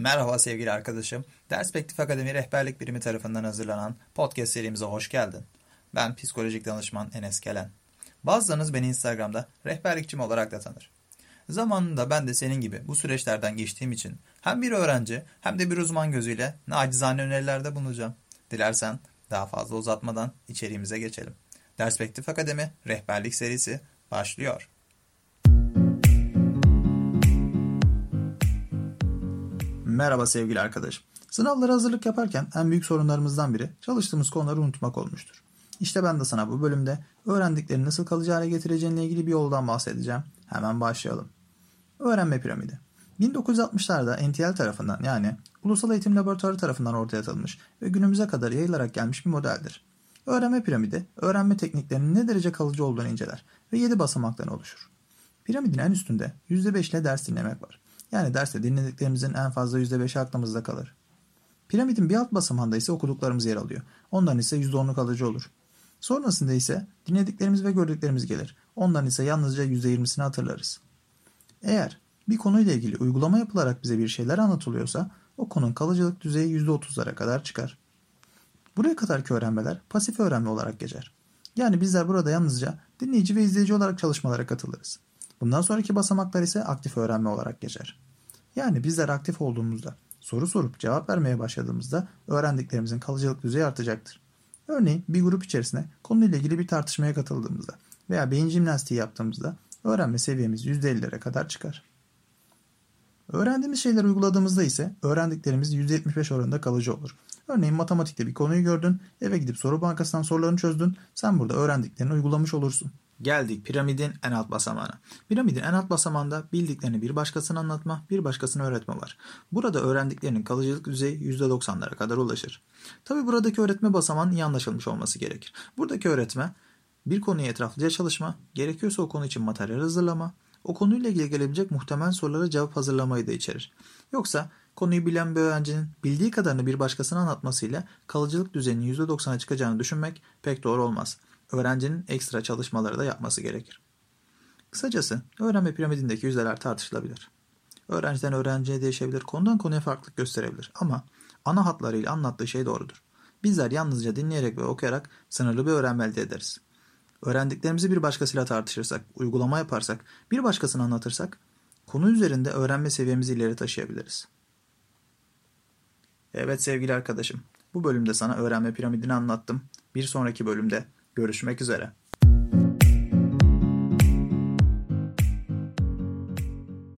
Merhaba sevgili arkadaşım. Perspektif Akademi Rehberlik Birimi tarafından hazırlanan podcast serimize hoş geldin. Ben psikolojik danışman Enes Kelen. Bazılarınız beni Instagram'da rehberlikçim olarak da tanır. Zamanında ben de senin gibi bu süreçlerden geçtiğim için hem bir öğrenci hem de bir uzman gözüyle nacizane önerilerde bulunacağım. Dilersen daha fazla uzatmadan içeriğimize geçelim. Perspektif Akademi Rehberlik serisi başlıyor. Merhaba sevgili arkadaşım. Sınavlara hazırlık yaparken en büyük sorunlarımızdan biri çalıştığımız konuları unutmak olmuştur. İşte ben de sana bu bölümde öğrendiklerini nasıl kalıcı hale getireceğinle ilgili bir yoldan bahsedeceğim. Hemen başlayalım. Öğrenme piramidi. 1960'larda NTL tarafından yani Ulusal Eğitim Laboratuvarı tarafından ortaya atılmış ve günümüze kadar yayılarak gelmiş bir modeldir. Öğrenme piramidi, öğrenme tekniklerinin ne derece kalıcı olduğunu inceler ve 7 basamaktan oluşur. Piramidin en üstünde %5 ile ders dinlemek var. Yani derste dinlediklerimizin en fazla %5'i aklımızda kalır. Piramidin bir alt basamağında ise okuduklarımız yer alıyor. Ondan ise %10'luk kalıcı olur. Sonrasında ise dinlediklerimiz ve gördüklerimiz gelir. Ondan ise yalnızca %20'sini hatırlarız. Eğer bir konuyla ilgili uygulama yapılarak bize bir şeyler anlatılıyorsa o konunun kalıcılık düzeyi %30'lara kadar çıkar. Buraya kadarki öğrenmeler pasif öğrenme olarak geçer. Yani bizler burada yalnızca dinleyici ve izleyici olarak çalışmalara katılırız. Bundan sonraki basamaklar ise aktif öğrenme olarak geçer. Yani bizler aktif olduğumuzda, soru sorup cevap vermeye başladığımızda öğrendiklerimizin kalıcılık düzeyi artacaktır. Örneğin bir grup içerisinde konuyla ilgili bir tartışmaya katıldığımızda veya beyin jimnastiği yaptığımızda öğrenme seviyemiz %50'lere kadar çıkar. Öğrendiğimiz şeyleri uyguladığımızda ise öğrendiklerimiz %75 oranında kalıcı olur. Örneğin matematikte bir konuyu gördün, eve gidip soru bankasından sorularını çözdün, sen burada öğrendiklerini uygulamış olursun. Geldik piramidin en alt basamağına. Piramidin en alt basamağında bildiklerini bir başkasına anlatma, bir başkasına öğretme var. Burada öğrendiklerinin kalıcılık düzeyi %90'lara kadar ulaşır. Tabi buradaki öğretme basamağının iyi anlaşılmış olması gerekir. Buradaki öğretme bir konuya etraflıca çalışma, gerekiyorsa o konu için materyal hazırlama, o konuyla ilgili gelebilecek muhtemel sorulara cevap hazırlamayı da içerir. Yoksa konuyu bilen bir öğrencinin bildiği kadarını bir başkasına anlatmasıyla kalıcılık düzeyinin %90'a çıkacağını düşünmek pek doğru olmaz öğrencinin ekstra çalışmaları da yapması gerekir. Kısacası öğrenme piramidindeki yüzdeler tartışılabilir. Öğrenciden öğrenciye değişebilir, konudan konuya farklılık gösterebilir ama ana hatlarıyla anlattığı şey doğrudur. Bizler yalnızca dinleyerek ve okuyarak sınırlı bir öğrenme elde ederiz. Öğrendiklerimizi bir başkasıyla tartışırsak, uygulama yaparsak, bir başkasına anlatırsak, konu üzerinde öğrenme seviyemizi ileri taşıyabiliriz. Evet sevgili arkadaşım, bu bölümde sana öğrenme piramidini anlattım. Bir sonraki bölümde Görüşmek üzere.